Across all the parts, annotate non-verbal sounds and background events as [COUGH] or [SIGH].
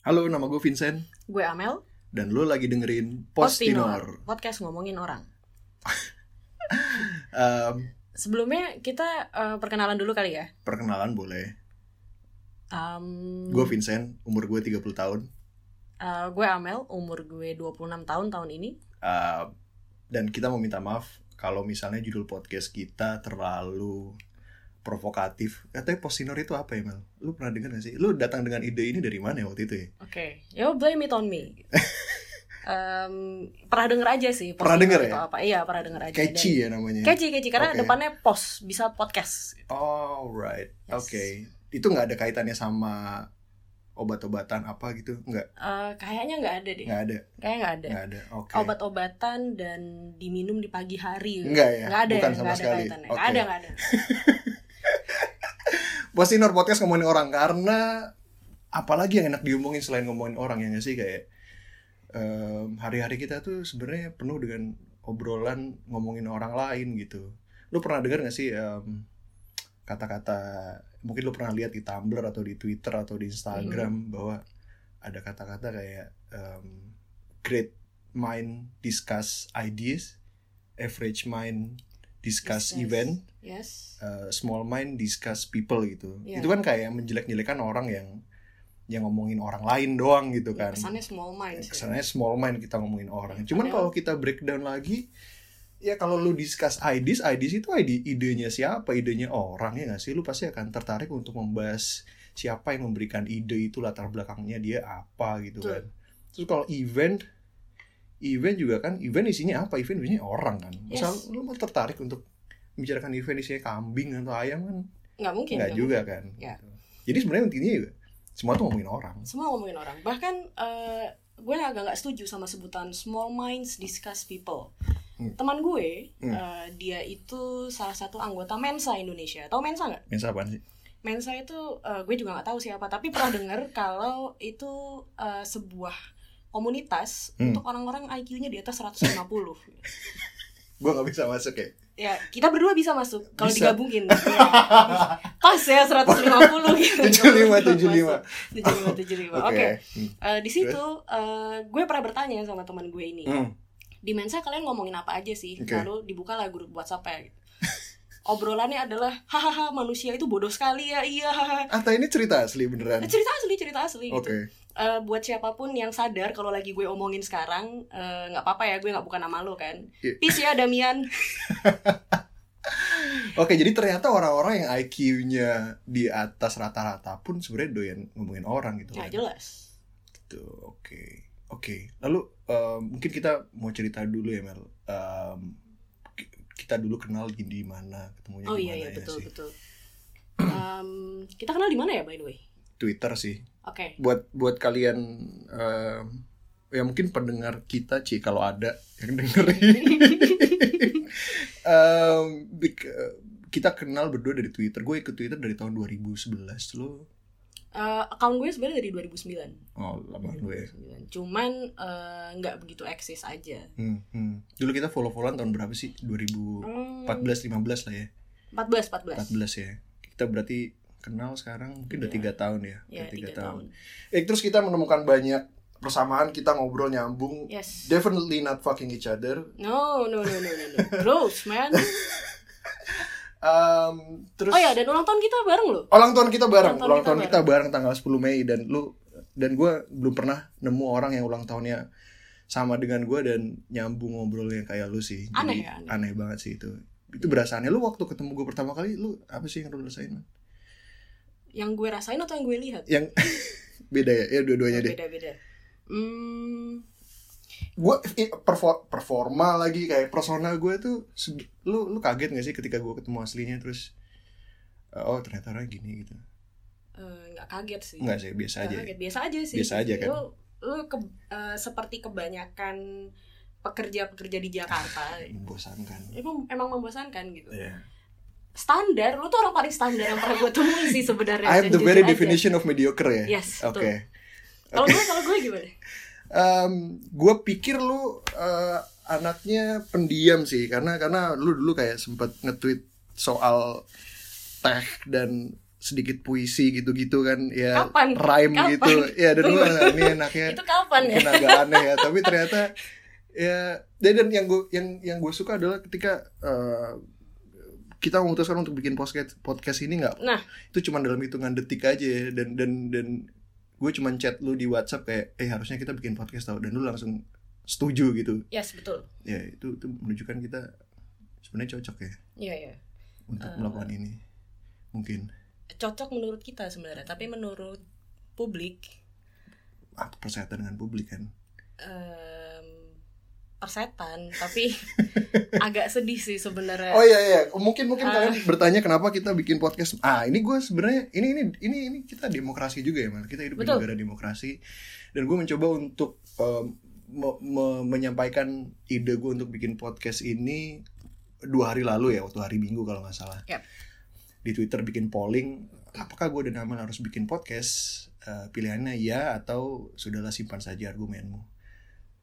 Halo, nama gue Vincent Gue Amel, dan lo lagi dengerin Postinor. podcast ngomongin orang. [LAUGHS] Em, Sebelumnya kita eh, perkenalan dulu kali ya. perkenalan boleh. Um, Gue Vincent, umur gue 30 tahun. eh, gue Amel, umur gue 26 tahun tahun ini. Em, dan kita mau minta maaf kalau misalnya judul podcast kita terlalu provokatif. Katanya Postinor itu apa ya, Mel? Lu pernah denger gak sih? Lu datang dengan ide ini dari mana ya waktu itu ya? Oke, yo blame it on me. [LAUGHS] Em, pernah denger aja sih. Pernah denger ya? Apa? Iya, pernah denger aja. Catchy ya namanya? Catchy, catchy. Karena Oke. depannya pos, bisa podcast. Oh, right. Yes. Oke. Itu nggak ada kaitannya sama obat-obatan apa gitu? Nggak, Eh, kayaknya nggak ada deh. nggak ada. Kayaknya nggak ada. Nggak ada. Oke. Obat-obatan dan diminum di pagi hari. Nggak ya? Nggak ada. Bukan sama nggak ada sekali. kaitannya. Oke. Nggak ada, nggak ada. [LAUGHS] Postinor podcast ngomongin orang karena apalagi yang enak diomongin selain ngomongin orang ya nggak sih kayak em, hari-hari kita tuh sebenarnya penuh dengan obrolan ngomongin orang lain gitu. Lu pernah dengar nggak sih em, kata-kata mungkin lu pernah lihat di Tumblr atau di Twitter atau di Instagram bahwa ada kata-kata kayak em, great mind discuss ideas, average mind discuss, Discuss. event, Yes. uh, small mind discuss people gitu. Iya. Itu kan kayak menjelek-jelekan orang yang yang ngomongin orang lain doang gitu Ya, kan. kesannya small mind sih. Kesannya small mind kita ngomongin orang. Cuman kalau kita breakdown lagi ya kalau lu discuss ideas, ideas itu ide idenya siapa? Idenya orang ya nggak sih? Lu pasti akan tertarik untuk membahas siapa yang memberikan ide itu latar belakangnya dia apa gitu Betul. kan. Terus kalau event event juga kan event isinya apa? Event isinya orang kan. Misal Yes. lu mau tertarik untuk membicarakan event isinya kambing atau ayam kan nggak mungkin nggak juga kan. Ya. Jadi sebenarnya intinya juga semua tuh ngomongin orang. mungkin. semua ngomongin orang bahkan eh, gue agak nggak setuju sama sebutan small minds discuss people Hmm. teman gue Hmm. eh, dia itu salah satu anggota Mensa Indonesia tahu Mensa nggak Mensa apaan sih? Mensa itu eh, gue juga nggak tahu siapa tapi pernah dengar kalau itu eh, sebuah komunitas Hmm. untuk orang-orang IQ-nya di atas 150 [LAUGHS] Gue nggak bisa masuk ya. ya kita berdua bisa masuk kalau digabungin Ya. pas ya 150 gitu 75, 75. 75 75 oke Oke. Hmm. Eh, di situ eh, gue pernah bertanya sama teman gue ini Hmm. di Mensa kalian ngomongin apa aja sih Oke. lalu dibukalah grup WhatsApp ya gitu. obrolannya adalah hahaha manusia itu bodoh sekali ya iya hahaha Ata ini cerita asli beneran. cerita asli cerita asli Oke. gitu Eh, buat siapa pun yang sadar kalau lagi gue omongin sekarang eh, nggak apa-apa ya gue nggak bukan nama lo kan Iya. peace ya Damian [LAUGHS] Oke, jadi ternyata orang-orang yang IQ-nya di atas rata-rata pun sebenarnya doyan ngomongin orang gitu ya kan. jelas Gitu. Oke. Oke. Lalu em, mungkin kita mau cerita dulu ya Mel. Ki- kita dulu kenal di mana, ketemunya oh di iya mana iya ya betul sih? betul Em, kita kenal di mana ya by the way Twitter sih. Oke. Buat buat kalian em, ya mungkin pendengar kita Ci kalau ada yang dengerin. [LAUGHS] Eh, kita kenal berdua dari Twitter. Gue ikut Twitter dari tahun 2011 lo? Eh, account gue sebenarnya dari 2009 oh lama lu ya. 2009. cuman eh, nggak begitu eksis aja. Hmm, hmm. dulu kita follow followan tahun berapa sih? 2014 Hmm, 15 lah ya. 14 14 14 ya. Kita berarti kenal sekarang mungkin udah Iya. tiga tahun ya ya Udah tiga tahun. eh terus kita menemukan banyak persamaan kita ngobrol nyambung. Yes. Definitely not fucking each other. No no no no no, no. gross man. [LAUGHS] Em, terus oh ya dan ulang tahun kita bareng loh. Ulang tahun kita bareng. Ulang tahun ulang kita tahun kita bareng. tanggal 10 Mei. Dan lu dan gue belum pernah nemu orang yang ulang tahunnya sama dengan gue dan nyambung ngobrolnya kayak lu sih. Aneh Jadi, ya, aneh. banget sih itu. Itu berasaannya. Lu waktu ketemu gue pertama kali lu apa sih yang lu rasain Man? Yang gue rasain atau yang gue lihat? Yang [LAUGHS] beda ya? Ya dua-duanya deh. beda beda hmm, gue perfor- performa lagi kayak persona gue tuh lu lu kaget gak sih ketika gue ketemu aslinya terus eh, oh ternyata orang gini gitu? Eh, nggak kaget sih. Enggak sih biasa Nggak aja kaget. Biasa aja sih. Biasa aja kan? lu lu ke- eh, seperti kebanyakan pekerja-pekerja di Jakarta. Membosankan. Emang emang membosankan gitu. Iya. Standar lu tuh orang paling standar yang pernah gue temuin sih sebenarnya [LAUGHS] I am dan the very aja. definition of mediocre ya. Yes, Oke. betul. kalau gue kalau gue gimana [LAUGHS] gue pikir lu eh, anaknya pendiam sih karena karena lu dulu kayak sempet nge-tweet soal tech dan sedikit puisi gitu-gitu kan ya Kapan? rhyme Kapan? gitu ya dan gue ini enaknya [LAUGHS] itu kapan ya agak aneh ya tapi ternyata ya dan yang gue yang yang gue suka adalah ketika eh, kita memutuskan untuk bikin podcast podcast ini nggak? Nah. Itu cuma dalam hitungan detik aja ya. dan dan dan gue cuma chat lu di WhatsApp kayak eh harusnya kita bikin podcast tau dan lu langsung setuju gitu. Yes betul. Ya itu itu menunjukkan kita sebenarnya cocok ya iya iya. untuk Eh. melakukan ini. Mungkin. Cocok menurut kita sebenarnya tapi menurut publik ah, persetan dengan publik kan? Em, persetan tapi [LAUGHS] agak sedih sih sebenarnya Oh iya iya, mungkin mungkin Ah. kalian bertanya kenapa kita bikin podcast. Ah, ini gue sebenarnya ini ini ini ini kita demokrasi juga ya, Mal. Kita hidup Betul. di negara demokrasi dan gue mencoba untuk um, me- me- menyampaikan ide gue untuk bikin podcast ini dua hari lalu ya, waktu hari Minggu kalau nggak salah. Yap. Di Twitter bikin polling, apakah gue dan Amal harus bikin podcast? Eh, pilihannya ya atau sudahlah simpan saja argumenmu.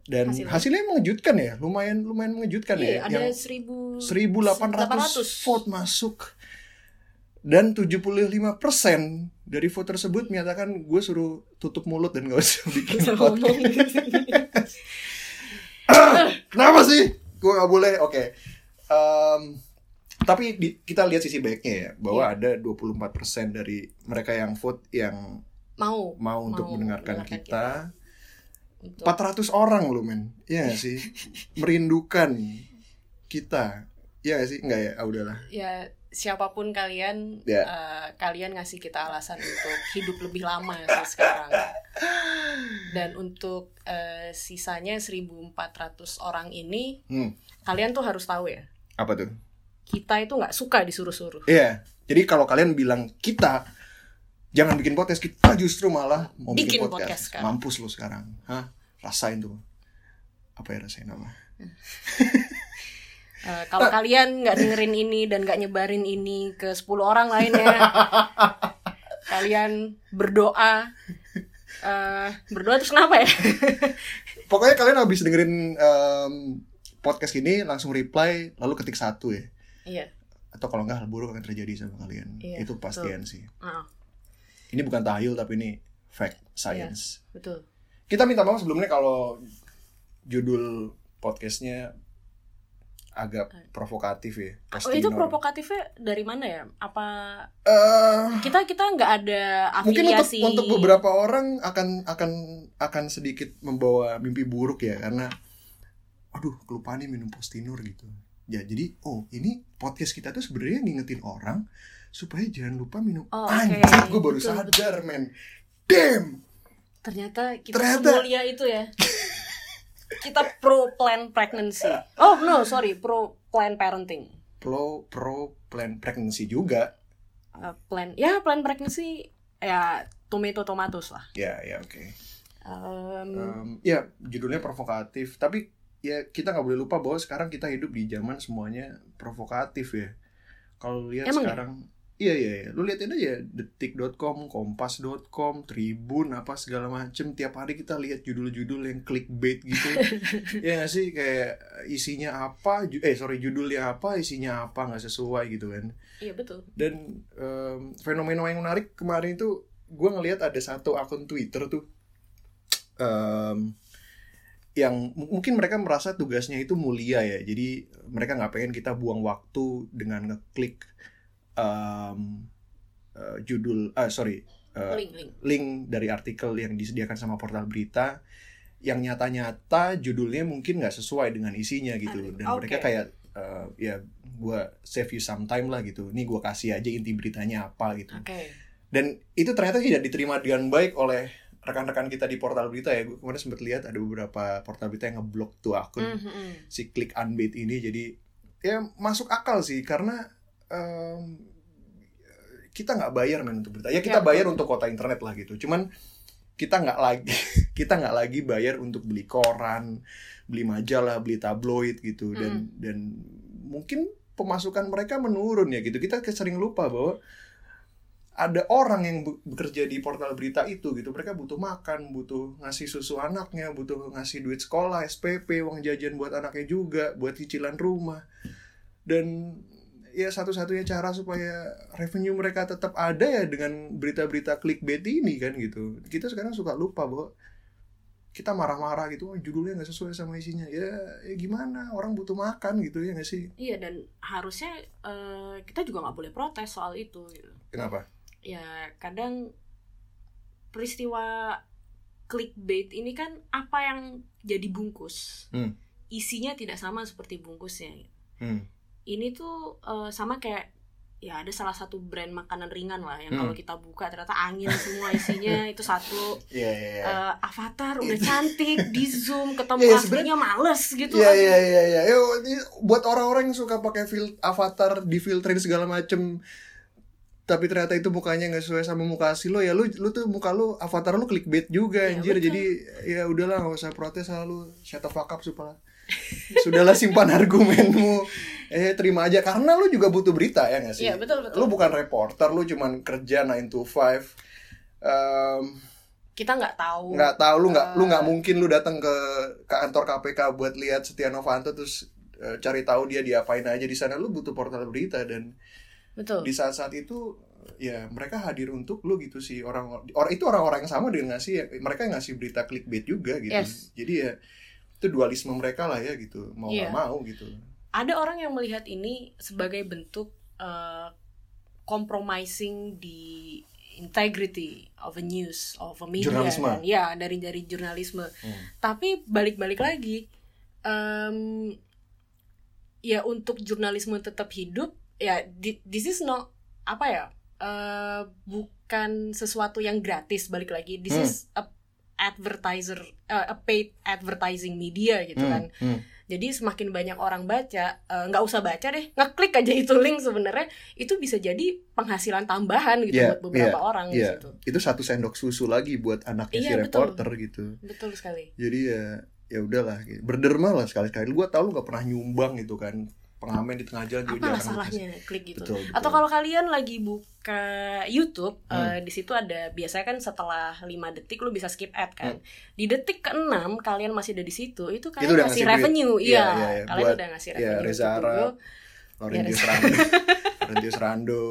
Dan Hasilnya? hasilnya, mengejutkan ya, lumayan lumayan mengejutkan iya ya. ada Yang- seribu 1800 vote masuk dan 75% dari vote tersebut menyatakan gue suruh tutup mulut dan gak usah bikin podcast. [LAUGHS] Kenapa sih? Gue gak boleh. Oke. Em, tapi di- kita lihat sisi baiknya ya bahwa ada 24% dari mereka yang vote yang mau mau untuk Mau mendengarkan mendengarkan kita. Untuk 400 orang loh men. Iya gak sih? [LAUGHS] Merindukan kita. Iya gak sih? Enggak ya? Ah, udahlah. ya siapa pun kalian Ya. eh, kalian ngasih kita alasan untuk hidup lebih lama sih sekarang dan untuk eh, sisanya 1400 orang ini Hmm. kalian tuh harus tahu ya Apa tuh? kita itu nggak suka disuruh-suruh Iya. Jadi kalau kalian bilang kita jangan bikin podcast, kita justru malah mau bikin, Bikin podcast podcast. sekarang. Mampus lu sekarang. Hah? Rasain tuh. Apa ya rasain apa? [LAUGHS] Eh, kalau kalian nggak dengerin ini dan nggak nyebarin ini ke 10 orang lainnya [LAUGHS] kalian berdoa eh, berdoa terus kenapa ya [LAUGHS] Pokoknya kalian habis dengerin em, podcast ini langsung reply lalu ketik satu ya. iya Atau kalau enggak hal buruk akan terjadi sama kalian. Iya, Itu pastian sih. ah, Ini bukan tahayul tapi ini fact science. betul. Kita minta maaf sebelumnya kalau judul podcastnya agak provokatif ya. oh, Casting itu provokatifnya dari mana ya? Apa Eh, kita kita nggak ada mungkin untuk afiliasi? untuk beberapa orang akan akan akan sedikit membawa mimpi buruk ya karena aduh kelupaan nih minum postinur gitu. Ya jadi oh ini podcast kita tuh sebenarnya ngingetin orang supaya jangan lupa minum Oh, oke. anjir gue baru Betul, sadar men. Damn. Ternyata kita Ternyata- semulia itu ya. [LAUGHS] Kita pro plan pregnancy. Oh no sorry. Pro plan parenting. Pro pro plan pregnancy juga. Uh, plan ya plan pregnancy ya tomato tomatos lah. Ya ya oke. Em, ya judulnya provokatif. Tapi ya kita nggak boleh lupa bahwa sekarang kita hidup di zaman semuanya provokatif ya. Kalau lihat Emang ya? Iya iya iya. Lu liatin aja detik.com kompas.com tribun apa segala macem. Tiap hari kita lihat judul-judul yang clickbait gitu. [LAUGHS] Ya nggak sih? Kayak isinya apa ju- eh sorry judulnya apa isinya apa nggak sesuai gitu kan. Iya betul. Dan em, fenomena yang menarik kemarin itu gue ngelihat ada satu akun Twitter tuh em, yang mungkin mereka merasa tugasnya itu mulia ya. Jadi mereka nggak pengen kita buang waktu dengan ngeklik em, eh, judul ah sorry eh, link link. link dari artikel yang disediakan sama portal berita yang nyata-nyata judulnya mungkin nggak sesuai dengan isinya gitu dan Oke. mereka kayak eh, ya gua save you some time lah gitu. Nih gua kasih aja inti beritanya apa gitu. Oke. Dan itu ternyata tidak diterima dengan baik oleh rekan-rekan kita di portal berita ya. Gue kemarin sempat lihat ada beberapa portal berita yang ngeblok tuh akun Mhm. si klik unbait ini. Jadi ya masuk akal sih. Karena em, kita nggak bayar men untuk berita. Ya kita Ya, bayar untuk kota internet lah gitu. Cuman kita nggak lagi [LAUGHS] kita nggak lagi bayar untuk beli koran beli majalah beli tabloid gitu. Dan dan mungkin pemasukan mereka menurun ya gitu. Kita sering lupa bahwa ada orang yang be- bekerja di portal berita itu gitu. Mereka butuh makan butuh ngasih susu anaknya butuh ngasih duit sekolah SPP uang jajan buat anaknya juga buat cicilan rumah. Dan ya satu-satunya cara supaya revenue mereka tetap ada ya dengan berita-berita clickbait ini kan gitu. Kita sekarang suka lupa bahwa kita marah-marah gitu oh, judulnya nggak sesuai sama isinya. Ya, ya gimana? Orang butuh makan gitu ya nggak sih? Iya dan harusnya uh, kita juga nggak boleh protes soal itu gitu. kenapa? Ya kadang peristiwa clickbait ini kan apa yang jadi bungkus? Hmm. isinya tidak sama seperti bungkusnya. Hmm. Ini tuh uh, sama kayak ya ada salah satu brand makanan ringan lah yang Hmm. kalau kita buka ternyata angin semua isinya [LAUGHS] itu satu Iya iya iya. Eh, avatar udah cantik di zoom ketemu Iya, aslinya males gitu Iya iya iya iya. Yo, ini buat orang-orang yang suka pakai fil avatar difilterin segala macem tapi ternyata itu mukanya nggak sesuai sama muka asli lo ya lu lu tuh muka lu avatar lu clickbait juga Iya, anjir betul. jadi ya udahlah nggak usah protes lah lu shut the fuck up supaya sudahlah simpan argumenmu [LAUGHS] eh terima aja. Karena lu juga butuh berita ya nggak sih? Iya, betul, betul. lu bukan reporter lu cuman kerja 9 to 5 Em, kita nggak tahu. nggak tahu lu nggak lu Eh. nggak mungkin lu datang ke kantor KPK buat lihat Setia Novanto terus eh, cari tahu dia diapain aja di sana. Lu butuh portal berita dan betul. di saat-saat itu ya mereka hadir untuk lu gitu sih. Orang orang itu orang-orang yang sama dengan ngasih mereka yang ngasih berita clickbait juga gitu. Yes. jadi ya itu dualisme mereka lah ya gitu. Mau nggak Iya. mau gitu ada orang yang melihat ini sebagai bentuk uh, compromising di integrity of a news of a media Jurnalisme. kan ya dari dari jurnalisme Hmm. tapi balik-balik lagi em, ya untuk jurnalisme tetap hidup ya this is not apa ya eh, bukan sesuatu yang gratis balik lagi this Hmm. is a advertiser eh, a paid advertising media gitu Hmm, kan hmm. Jadi semakin banyak orang baca eh, nggak usah baca deh ngeklik aja itu link sebenarnya itu bisa jadi penghasilan tambahan gitu Iya, buat beberapa iya, orang iya. situ itu satu sendok susu lagi buat anaknya si Iya, betul. reporter gitu betul sekali jadi ya ya udahlah gitu. berderma lah sekali-kali gua tau lu gak pernah nyumbang gitu kan pengamen di tengah jalan juga apalah jarang salahnya klik gitu betul, betul. atau kalau kalian lagi buka YouTube Hmm. eh, di situ ada biasanya kan setelah 5 detik lu bisa skip ad kan Hmm. di detik ke-6 kalian masih ada di situ itu kalian Itu udah ngasih ngasih revenue Iya, iya iya, iya. kalian Buat- udah ngasih ya, revenue Reza untuk Arab. Laurentius Ya, Rando [LAUGHS] Laurentius Rando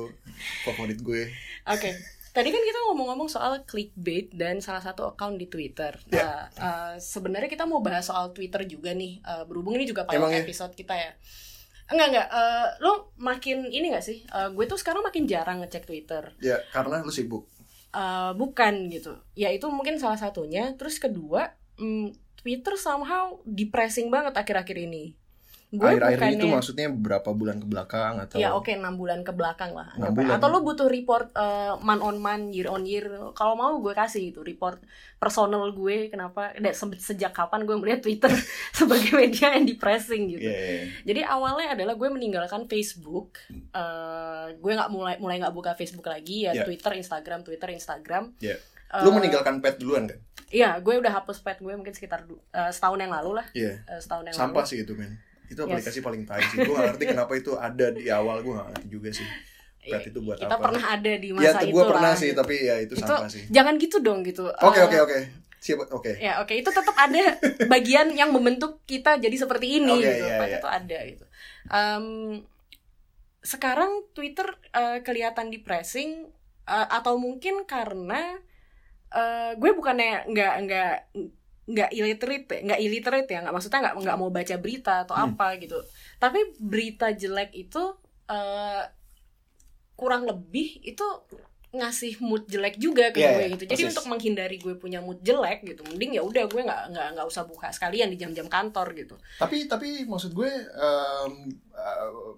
favorit gue Oke, tadi kan kita ngomong-ngomong soal clickbait dan salah satu account di Twitter. Ya. Nah, eh, sebenarnya kita mau bahas soal Twitter juga nih. Eh, berhubung ini juga pilot Emang ya? episode kita ya. Enggak enggak, eh, lo makin ini gak sih? Eh, gue tuh sekarang makin jarang ngecek Twitter. ya karena lu sibuk Eh, bukan gitu. Ya itu mungkin salah satunya. Terus kedua, mm, Twitter somehow depressing banget akhir-akhir ini. Gue akhir-akhir itu bukannya- maksudnya beberapa bulan ke belakang atau Ya oke enam bulan ke belakang lah. Bulan. Atau lo butuh report uh, month on month, year on year. Kalau mau gue kasih itu report personal gue kenapa dan se- sejak kapan gue melihat Twitter [LAUGHS] sebagai media yang depressing gitu. Iya, iya, iya. Jadi awalnya adalah gue meninggalkan Facebook. Uh, gue nggak mulai mulai nggak buka Facebook lagi ya Ya. Twitter, Instagram, Twitter, Instagram. Iya. Uh, lu meninggalkan pet duluan kan Iya, gue udah hapus pet gue mungkin sekitar uh, setahun yang lalu lah. iya Uh, setahun yang sampah lalu. sih itu men itu Yes. aplikasi paling tai sih. Gue gak ngerti kenapa itu ada di awal gue gak ngerti juga sih. Pet itu buat Kita apa? pernah ada di ya masa tuh itu gue pernah lah, sih gitu. tapi ya itu, itu sampah sih. jangan gitu dong gitu. Oke Eh, oke. Oke siap oke. ya oke itu tetap ada bagian yang membentuk kita jadi seperti ini Oke, gitu. iya, Pak, iya. itu ada gitu. Em, sekarang Twitter eh, kelihatan depressing eh, atau mungkin karena eh, gue bukannya nggak nggak nggak illiterate ya, nggak illiterate ya nggak maksudnya nggak nggak mau baca berita atau Hmm. apa gitu tapi berita jelek itu eh, kurang lebih itu ngasih mood jelek juga ke Iya, gue iya, gitu jadi persis. untuk menghindari gue punya mood jelek gitu mending ya udah gue nggak nggak nggak usah buka sekalian di jam-jam kantor gitu tapi tapi maksud gue em, eh,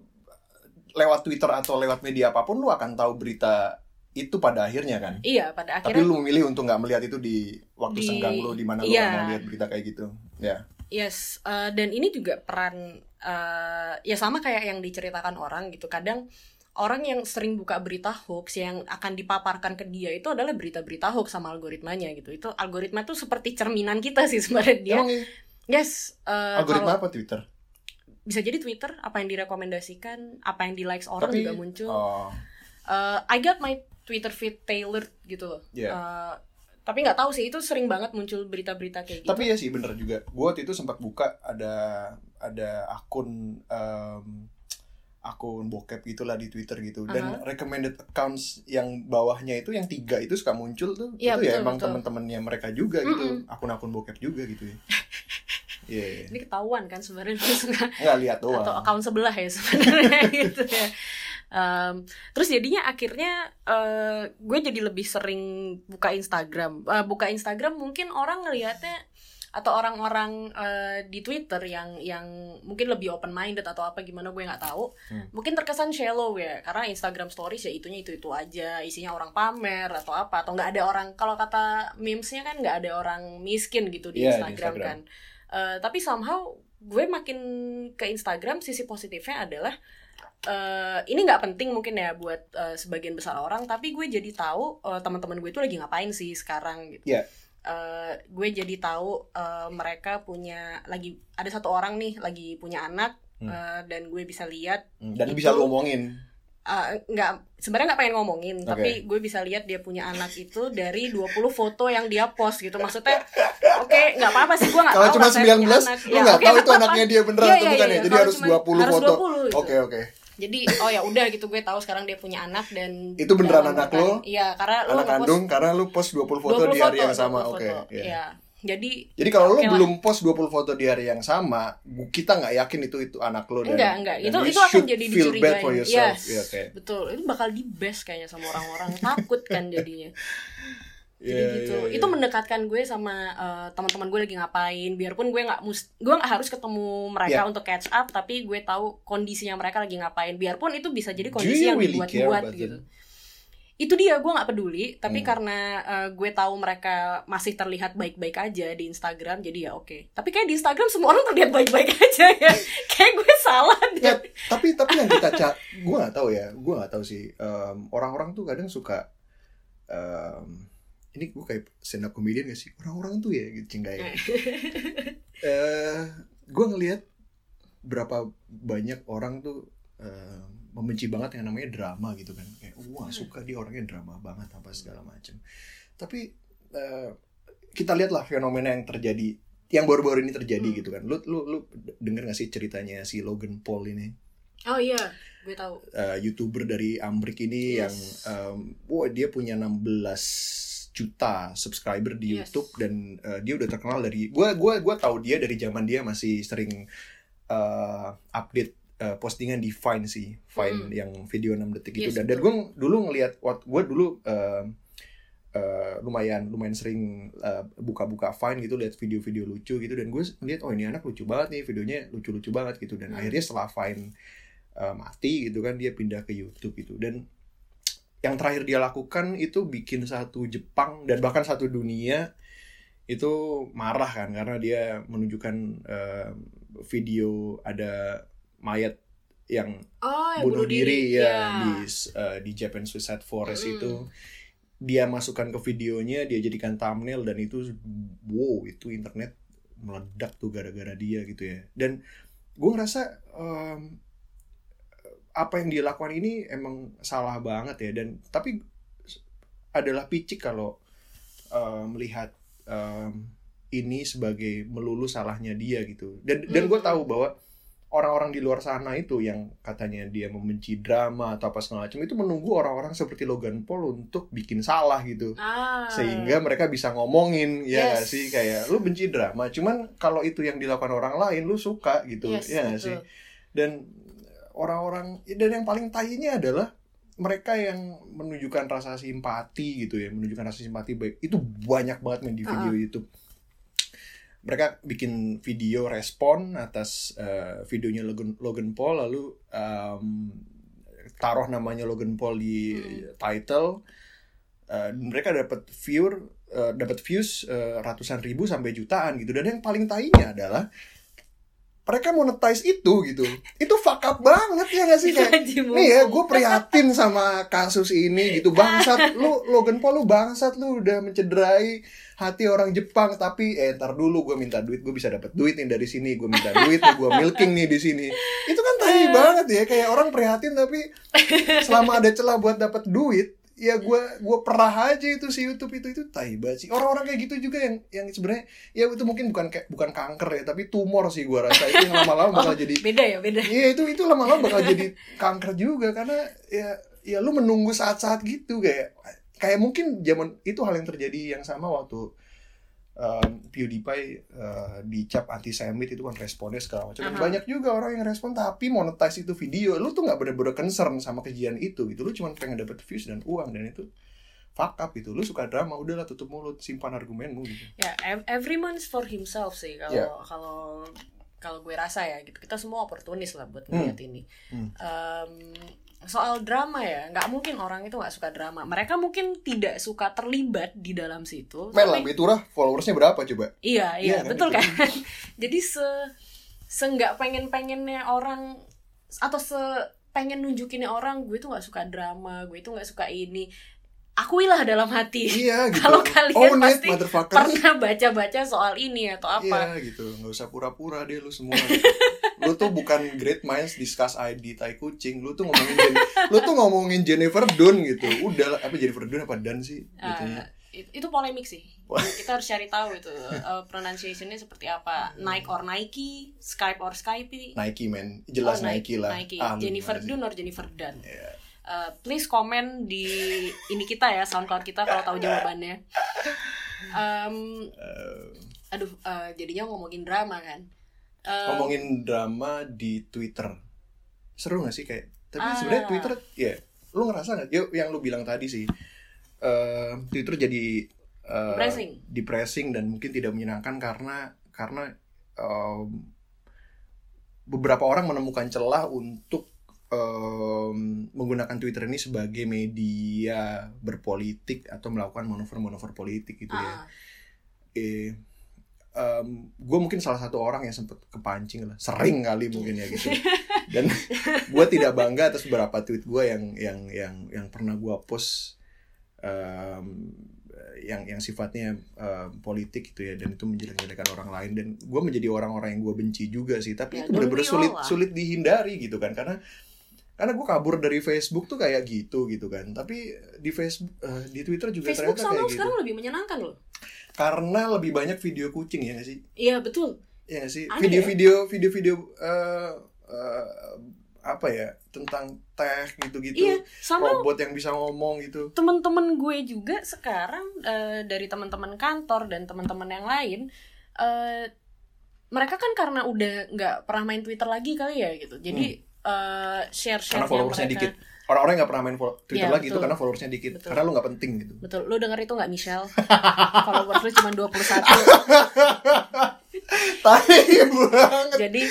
lewat Twitter atau lewat media apa pun lu akan tahu berita itu pada akhirnya kan iya pada tapi akhirnya lu memilih untuk nggak melihat itu di waktu Di- senggang lu di mana lu iya. nggak mau lihat berita kayak gitu ya Yes, eh, dan ini juga peran eh, ya sama kayak yang diceritakan orang gitu. Kadang orang yang sering buka berita hoax yang akan dipaparkan ke dia itu adalah berita-berita hoax sama algoritmanya gitu. Itu algoritma tuh seperti cerminan kita sih [LAUGHS] sebenarnya dia. emang iya? Yes, eh, algoritma kalau- apa Twitter bisa jadi Twitter apa yang direkomendasikan, apa yang di likes orang Tapi- juga muncul. oh Eh, I got my Twitter feed tailored gitu loh. Iya. Eh, tapi nggak tahu sih itu sering banget muncul berita-berita kayak gitu. Tapi ya sih bener juga. Gue waktu itu sempat buka ada ada akun em, akun bokep gitulah di Twitter gitu dan recommended accounts yang bawahnya itu yang tiga itu suka muncul tuh Iya, itu ya betul, emang betul. teman-temannya mereka juga gitu akun-akun bokep juga gitu ya [LAUGHS] Iya, iya. Ini ketahuan kan sebenarnya nggak lihat doang atau account sebelah ya sebenarnya [LAUGHS] gitu ya. Em, terus jadinya akhirnya eh, gue jadi lebih sering buka Instagram. Eh, buka Instagram mungkin orang ngelihatnya atau orang-orang eh, di Twitter yang yang mungkin lebih open minded atau apa gimana gue nggak tahu. Hmm. Mungkin terkesan shallow ya karena Instagram stories ya itunya itu itu aja isinya orang pamer atau apa atau nggak ada orang kalau kata memesnya kan nggak ada orang miskin gitu di di Instagram, Instagram. kan. Eh, tapi somehow gue makin ke Instagram sisi positifnya adalah eh ini nggak penting mungkin ya buat eh, sebagian besar orang tapi gue jadi tahu eh, teman-teman gue itu lagi ngapain sih sekarang gitu Iya. Eh, gue jadi tahu eh, mereka punya lagi ada satu orang nih lagi punya anak Hmm. eh, dan gue bisa lihat Hmm, dan Itu- bisa lu omongin eh, nggak sebenarnya nggak pengen ngomongin Oke. tapi gue bisa lihat dia punya anak itu dari 20 foto yang dia post gitu maksudnya oke nggak apa-apa sih gue nggak kalau tahu cuma rasanya punya 19 anak. lu Ya, nggak oke, tahu itu anaknya dia beneran Iya, atau iya, bukan iya. ya jadi Kalau harus 20 harus foto 20 gitu. oke oke Jadi oh ya udah gitu gue tahu sekarang dia punya anak dan Itu beneran anak lo? Iya, karena lo anak nge-post kandung karena lu post 20 foto 20 di hari yang sama 20 oke foto. iya. Iya. Jadi Jadi kalau lah. belum post 20 foto di hari yang sama, kita nggak yakin itu itu anak lu dan enggak enggak dan itu itu akan jadi feel bad for dicurigain. yourself. Yes. Iya, oke. Betul. Itu bakal di best kayaknya sama orang-orang [LAUGHS] takut kan jadinya. Jadi Iya, gitu. iya, iya. Itu mendekatkan gue sama eh, teman-teman gue lagi ngapain. Biarpun gue nggak mus gue nggak harus ketemu mereka Yeah. untuk catch up, tapi gue tahu kondisinya mereka lagi ngapain. Biarpun itu bisa jadi kondisi yang really dibuat-buat gitu. Itu dia gue nggak peduli, tapi Hmm. karena eh, gue tahu mereka masih terlihat baik-baik aja di Instagram, jadi ya oke. Tapi kayak di Instagram semua orang terlihat baik-baik [LAUGHS] aja ya. kayak gue salah deh. Ya, tapi tapi yang kita cak, gue nggak tahu ya, gue nggak tahu sih. Em, orang-orang tuh kadang suka, em, ini gue kayak stand up comedian gak sih? Orang-orang tuh ya, gitu cinggai. [LAUGHS] eh gue ngelihat berapa banyak orang tuh eh, membenci banget yang namanya drama gitu kan kayak wah suka dia orangnya drama banget apa segala macam tapi eh, kita lihatlah fenomena yang terjadi yang baru-baru ini terjadi Hmm. gitu kan lu lu lu denger gak sih ceritanya si Logan Paul ini Oh iya, gue tahu. eh, youtuber dari Amrik ini Yes. yang em, wah dia punya 16 juta subscriber di Yes. YouTube dan eh, dia udah terkenal dari gua gua gua tahu dia dari zaman dia masih sering eh, update eh, postingan di Vine sih Vine Hmm. yang video 6 detik itu Yes, dan dan betul. gue dulu ngelihat waktu gue dulu em, eh, lumayan lumayan sering buka-buka Vine gitu lihat video-video lucu gitu dan gue ngeliat oh ini anak lucu banget nih videonya lucu-lucu banget gitu dan Hmm. akhirnya setelah Vine uh, mati gitu kan dia pindah ke YouTube gitu dan yang terakhir dia lakukan itu bikin satu Jepang dan bahkan satu dunia itu marah kan karena dia menunjukkan uh, video ada mayat yang Oh, yang bunuh diri, ya Iya. di uh, di Japan Suicide Forest Mm-mm. itu. Dia masukkan ke videonya dia jadikan thumbnail dan itu wow itu internet meledak tuh gara-gara dia gitu ya. Dan gue ngerasa em, apa yang dia lakukan ini emang salah banget ya. Dan tapi adalah picik kalau em, melihat em, ini sebagai melulu salahnya dia gitu. Dan dan gue tahu bahwa orang-orang di luar sana itu yang katanya dia membenci drama atau apa segala macam itu menunggu orang-orang seperti Logan Paul untuk bikin salah gitu Ah. sehingga mereka bisa ngomongin ya Yes. sih kayak lu benci drama cuman kalau itu yang dilakukan orang lain lu suka gitu Yes, ya betul. sih dan orang-orang dan yang paling tayinya adalah mereka yang menunjukkan rasa simpati gitu ya menunjukkan rasa simpati baik itu banyak banget men di video YouTube mereka bikin video respon atas eh, videonya Logan, Logan Paul lalu em, taruh namanya Logan Paul di Hmm. title Eh, mereka dapat viewer eh, dapat views eh, ratusan ribu sampai jutaan gitu dan yang paling tainya adalah mereka monetize itu gitu. Itu fuck up banget ya gak sih kayak Gaji nih ya gue prihatin sama kasus ini gitu. Bangsat lu Logan Paul lu bangsat lu udah mencederai hati orang Jepang. Tapi eh ntar dulu gue minta duit gue bisa dapat duit nih dari sini gue minta duit nih gue milking nih di sini. Itu kan tai banget ya kayak orang prihatin tapi selama ada celah buat dapat duit ya gue gue perah aja itu si YouTube itu itu tai banget sih. Orang-orang kayak gitu juga yang yang sebenarnya ya itu mungkin bukan kayak bukan kanker ya tapi tumor sih gue rasa. Itu yang lama-lama bakal Oh, jadi beda ya beda. Iya itu itu lama-lama bakal jadi kanker juga karena ya ya lu menunggu saat-saat gitu kayak kayak mungkin zaman itu hal yang terjadi yang sama waktu um, PewDiePie uh, dicap antisemit itu kan responnya segala macam Dan Aha. banyak juga orang yang respon tapi monetize itu video lu tuh nggak bener-bener concern sama kejadian itu gitu lu cuma pengen dapet views dan uang dan itu fuck up gitu lu suka drama udahlah tutup mulut simpan argumenmu gitu ya ev- everyone's for himself sih kalau Ya. kalau kalau gue rasa ya gitu kita semua oportunis lah buat Hmm. melihat ini Hmm. Em, soal drama ya nggak mungkin orang itu nggak suka drama. Mereka mungkin tidak suka terlibat di dalam situ Mel lah tapi- Betura followersnya berapa coba? Iya Iya iya kan, betul itu. kan? [LAUGHS] Jadi se se nggak pengen pengennya orang atau se pengen nunjukinnya orang gue tuh nggak suka drama gue itu nggak suka ini. Akuilah dalam hati. Iya [LAUGHS] gitu. Kalau kalian it, pasti pernah baca-baca soal ini atau apa. Iya gitu, nggak usah pura-pura deh lu semua. [LAUGHS] lu tuh bukan great minds discuss ID tai kucing, lu tuh ngomongin Jen- lu tuh ngomongin Jennifer Dunn gitu. Udah apa Jennifer Dunn apa Dunn sih? Gitu Eh, it- itu polemik sih kita harus cari tahu itu uh, pronunciationnya seperti apa Nike or Nike Skype or Skype Nike man, jelas Oh, Nike, lah. Nike. Lu Jennifer? Dunn or Jennifer Dunn Iya. Uh, please komen di ini kita ya SoundCloud kita kalau tahu jawabannya [LAUGHS] Um, aduh uh, jadinya ngomongin drama kan Um, ngomongin drama di Twitter. Seru gak sih kayak? Tapi Ah. sebenarnya Twitter ya, lu ngerasa gak? Yuk yang lu bilang tadi sih. eh, Twitter jadi eh, Depressing. depressing dan mungkin tidak menyenangkan karena karena em, beberapa orang menemukan celah untuk em, menggunakan Twitter ini sebagai media berpolitik atau melakukan manuver-manuver politik gitu ya. ah, Eh, gue mungkin salah satu orang yang sempet kepancing lah, sering kali mungkin ya gitu. [LAUGHS] Dan gue tidak bangga atas beberapa tweet gue yang yang yang yang pernah gue post em, yang yang sifatnya em, politik gitu ya. Dan itu menjelek-jelekan orang lain. Dan gue menjadi orang-orang yang gue benci juga sih. Tapi Ya, itu benar-benar sulit lah. sulit dihindari gitu kan. Karena karena gue kabur dari Facebook tuh kayak gitu gitu kan. Tapi di Facebook eh, di Twitter juga Facebook ternyata kayak gitu. sekarang lebih menyenangkan loh karena lebih banyak video kucing ya nggak sih? Iya betul. Ya nggak sih? Video-video video-video eh, eh, apa ya tentang teh gitu-gitu. Iya sama. Robot yang bisa ngomong gitu. Temen-temen gue juga sekarang eh, dari teman-teman kantor dan teman-teman yang lain eh, mereka kan karena udah nggak pernah main Twitter lagi kali ya gitu. Jadi eh, share-share Hmm. karena followersnya mereka dikit. Orang-orang yang nggak pernah main Twitter Iya, lagi itu betul. karena followersnya dikit. Betul. karena lu nggak penting gitu. Betul. Lu denger itu nggak Michelle? [LAUGHS] Followers lu cuma 21 [LAUGHS] tai banget. Jadi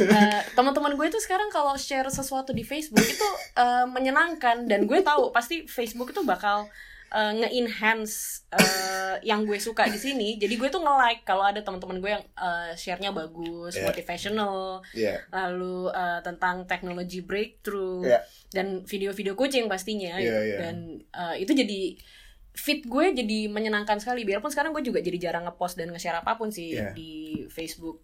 eh, teman-teman gue itu sekarang kalau share sesuatu di Facebook itu eh, menyenangkan. Dan gue tahu pasti Facebook itu bakal eh, nge-enhance eh, yang gue suka di sini. Jadi gue tuh nge-like kalau ada teman-teman gue yang eh, share-nya bagus Yeah. motivational. Iya lalu eh, tentang teknologi breakthrough Iya. dan video-video kucing pastinya. Iya, iya. dan eh, itu jadi feed gue jadi menyenangkan sekali. Biarpun sekarang gue juga jadi jarang ngepost dan nge-share apa pun sih Iya. di Facebook.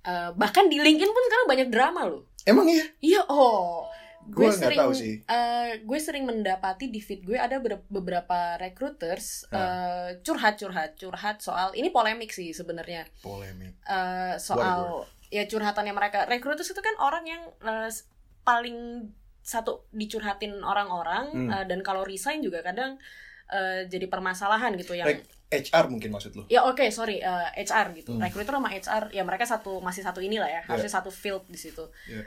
Eh, bahkan di LinkedIn pun sekarang banyak drama loh. Emang iya? Iya oh gue sering tahu sih. eh, gue sering mendapati di feed gue ada ber- beberapa recruiters eh, curhat curhat curhat soal ini polemik sih sebenarnya. Polemik. Eh, soal ya curhatannya mereka. Recruiters itu kan orang yang s- paling satu dicurhatin orang-orang Hmm. eh, dan kalau resign juga kadang eh, jadi permasalahan gitu yang Rek- HR mungkin maksud lu? Ya oke sorry eh, HR gitu. Hmm. recruiter sama HR ya mereka satu masih satu inilah ya harusnya satu field di situ. Iya.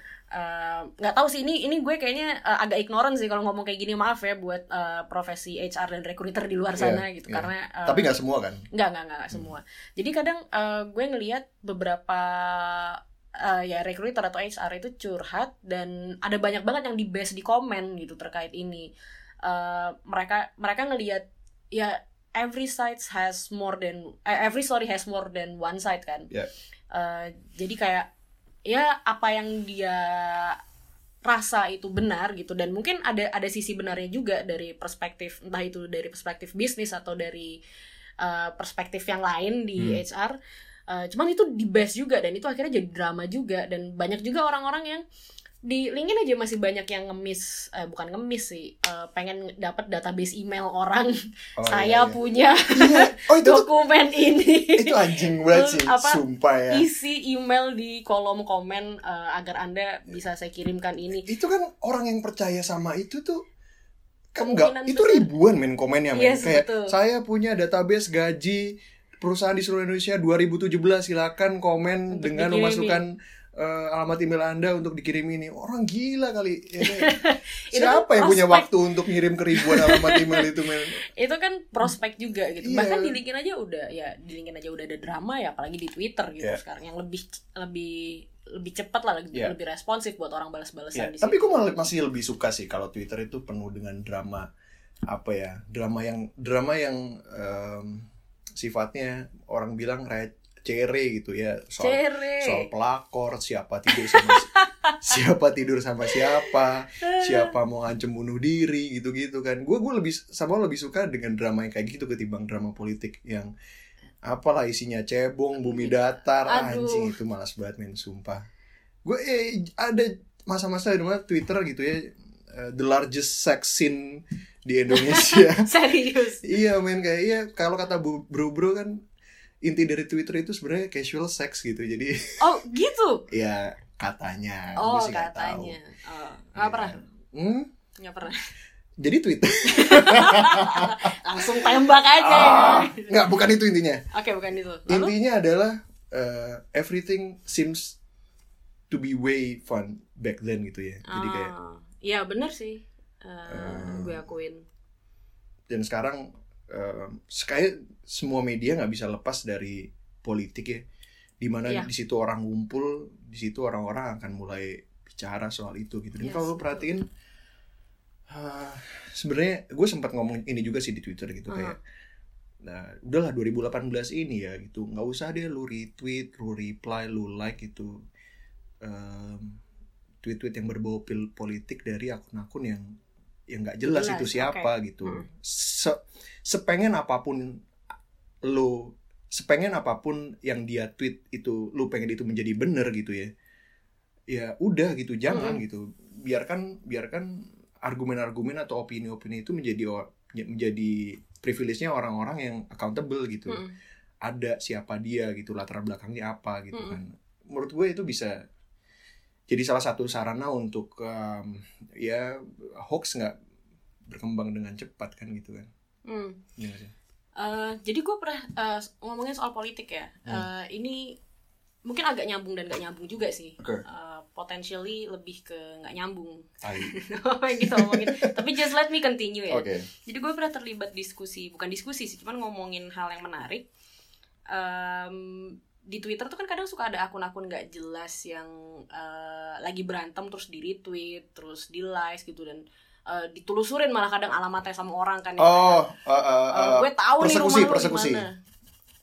Nggak tahu sih ini ini gue kayaknya eh, agak ignorant sih kalau ngomong kayak gini maaf ya buat eh, profesi HR dan recruiter di luar sana Iya, gitu iya. karena eh, tapi nggak semua kan Nggak, nggak, nggak, nggak semua. Jadi kadang eh, gue ngelihat beberapa eh, ya recruiter atau HR itu curhat dan ada banyak banget yang di base di komen gitu terkait ini. Eh, mereka mereka ngelihat ya every side has more than every story has more than one side kan. Ya. Eh, jadi kayak ya apa yang dia rasa itu benar gitu. Dan mungkin ada ada sisi benarnya juga dari perspektif entah itu dari perspektif bisnis atau dari uh, perspektif yang lain di Hmm. HR Uh, cuman itu di base juga dan itu akhirnya jadi drama juga. Dan banyak juga orang-orang yang di LinkedIn aja masih banyak yang ngemis eh bukan ngemis sih eh, pengen dapat database email orang Oh, saya iya, iya. punya [LAUGHS] Iya. Oh itu tuh dokumen ini itu anjing banget sih, Apa, sumpah ya. isi email di kolom komen eh, agar anda bisa saya kirimkan ini Itu kan orang yang percaya sama itu tuh kan enggak Kemungkinan itu besar. ribuan men komennya men. Yes, Kayak betul. saya punya database gaji perusahaan di seluruh Indonesia 2017 silakan komen Untuk dengan memasukkan eh, alamat email Anda untuk dikirim ini. Orang gila kali. Ya, kan? [LAUGHS] Itu Siapa kan yang punya prospek. waktu untuk ngirim ke ribuan alamat email itu men? [LAUGHS] itu kan prospek juga gitu Iya. bahkan di LinkedIn aja udah ya di LinkedIn aja udah ada drama ya apalagi di Twitter gitu Iya. sekarang yang lebih lebih lebih cepat lah lebih, Iya. lebih responsif buat orang balas-balasan Ya, di tapi situ. gue malah masih lebih suka sih kalau Twitter itu penuh dengan drama apa ya drama yang drama yang em, sifatnya orang bilang kayak cere gitu ya. Soal Cere. soal pelakor siapa tidur sama [LAUGHS] siapa tidur sama siapa siapa mau ngancem bunuh diri gitu gitu kan. Gue gue lebih sama lebih suka dengan drama yang kayak gitu ketimbang drama politik yang apalah isinya cebong bumi datar. Aduh. anjing itu malas banget men sumpah. Gue eh, ada masa-masa di mana Twitter gitu ya eh, the largest sex scene di Indonesia. [LAUGHS] Serius? Iya men kayak iya kalau kata bu- bro-bro kan inti dari Twitter itu sebenarnya casual sex gitu jadi [LAUGHS] oh gitu? Ya katanya. Oh gue sih tahu. katanya. Oh, nggak Ya. pernah? Hmm, nggak pernah. Jadi Twitter [LAUGHS] langsung tembak aja ah, nggak bukan itu intinya. Oke bukan itu. Lalu? Intinya adalah eh, everything seems to be way fun back then gitu ya. Jadi kayak Ah, iya bener sih. Eh, Eh. gue akuin. Dan sekarang kayak semua media nggak bisa lepas dari politik ya. Di mana Iya. di situ orang ngumpul di situ orang-orang akan mulai bicara soal itu gitu. Dan Yes, kalau perhatiin eh, sebenarnya gue sempat ngomong ini juga sih di twitter gitu Uh-huh. kayak nah udahlah 2018 ini ya gitu. Nggak usah deh lu retweet lu reply lu like gitu. Em, tweet-tweet yang berbau pil- politik dari akun-akun yang yang nggak jelas, Jelas, itu siapa gitu Hmm. Se- sepengen apa pun lu sepengen apa pun yang dia tweet itu lu pengen itu menjadi bener gitu ya ya udah gitu jangan Mm-mm. gitu biarkan biarkan argumen-argumen atau opini-opini itu menjadi menjadi privilege-nya orang-orang yang accountable gitu Mm-mm. ada siapa dia gitu latar belakangnya apa gitu Mm-mm. kan menurut gue itu bisa jadi salah satu sarana untuk em, ya hoax nggak berkembang dengan cepat kan gitu kan Hmm. Iya sih? Eh, jadi gue pernah eh, ngomongin soal politik ya. Hmm. Eh, ini mungkin agak nyambung dan gak nyambung juga sih. Oke. Eh, potentially lebih ke nggak nyambung. [LAUGHS] Apa yang kita omongin. Tapi just let me continue ya. Oke. Jadi gue pernah terlibat diskusi, bukan diskusi sih, cuman ngomongin hal yang menarik. Em, di Twitter tuh kan kadang suka ada akun-akun gak jelas yang eh, lagi berantem terus di retweet, terus di like gitu dan eh, ditelusurin malah kadang alamatnya sama orang kan. yang Oh, kayak, uh, uh, Uh, uh, gue tahu nih rumah lu persekusi. di mana.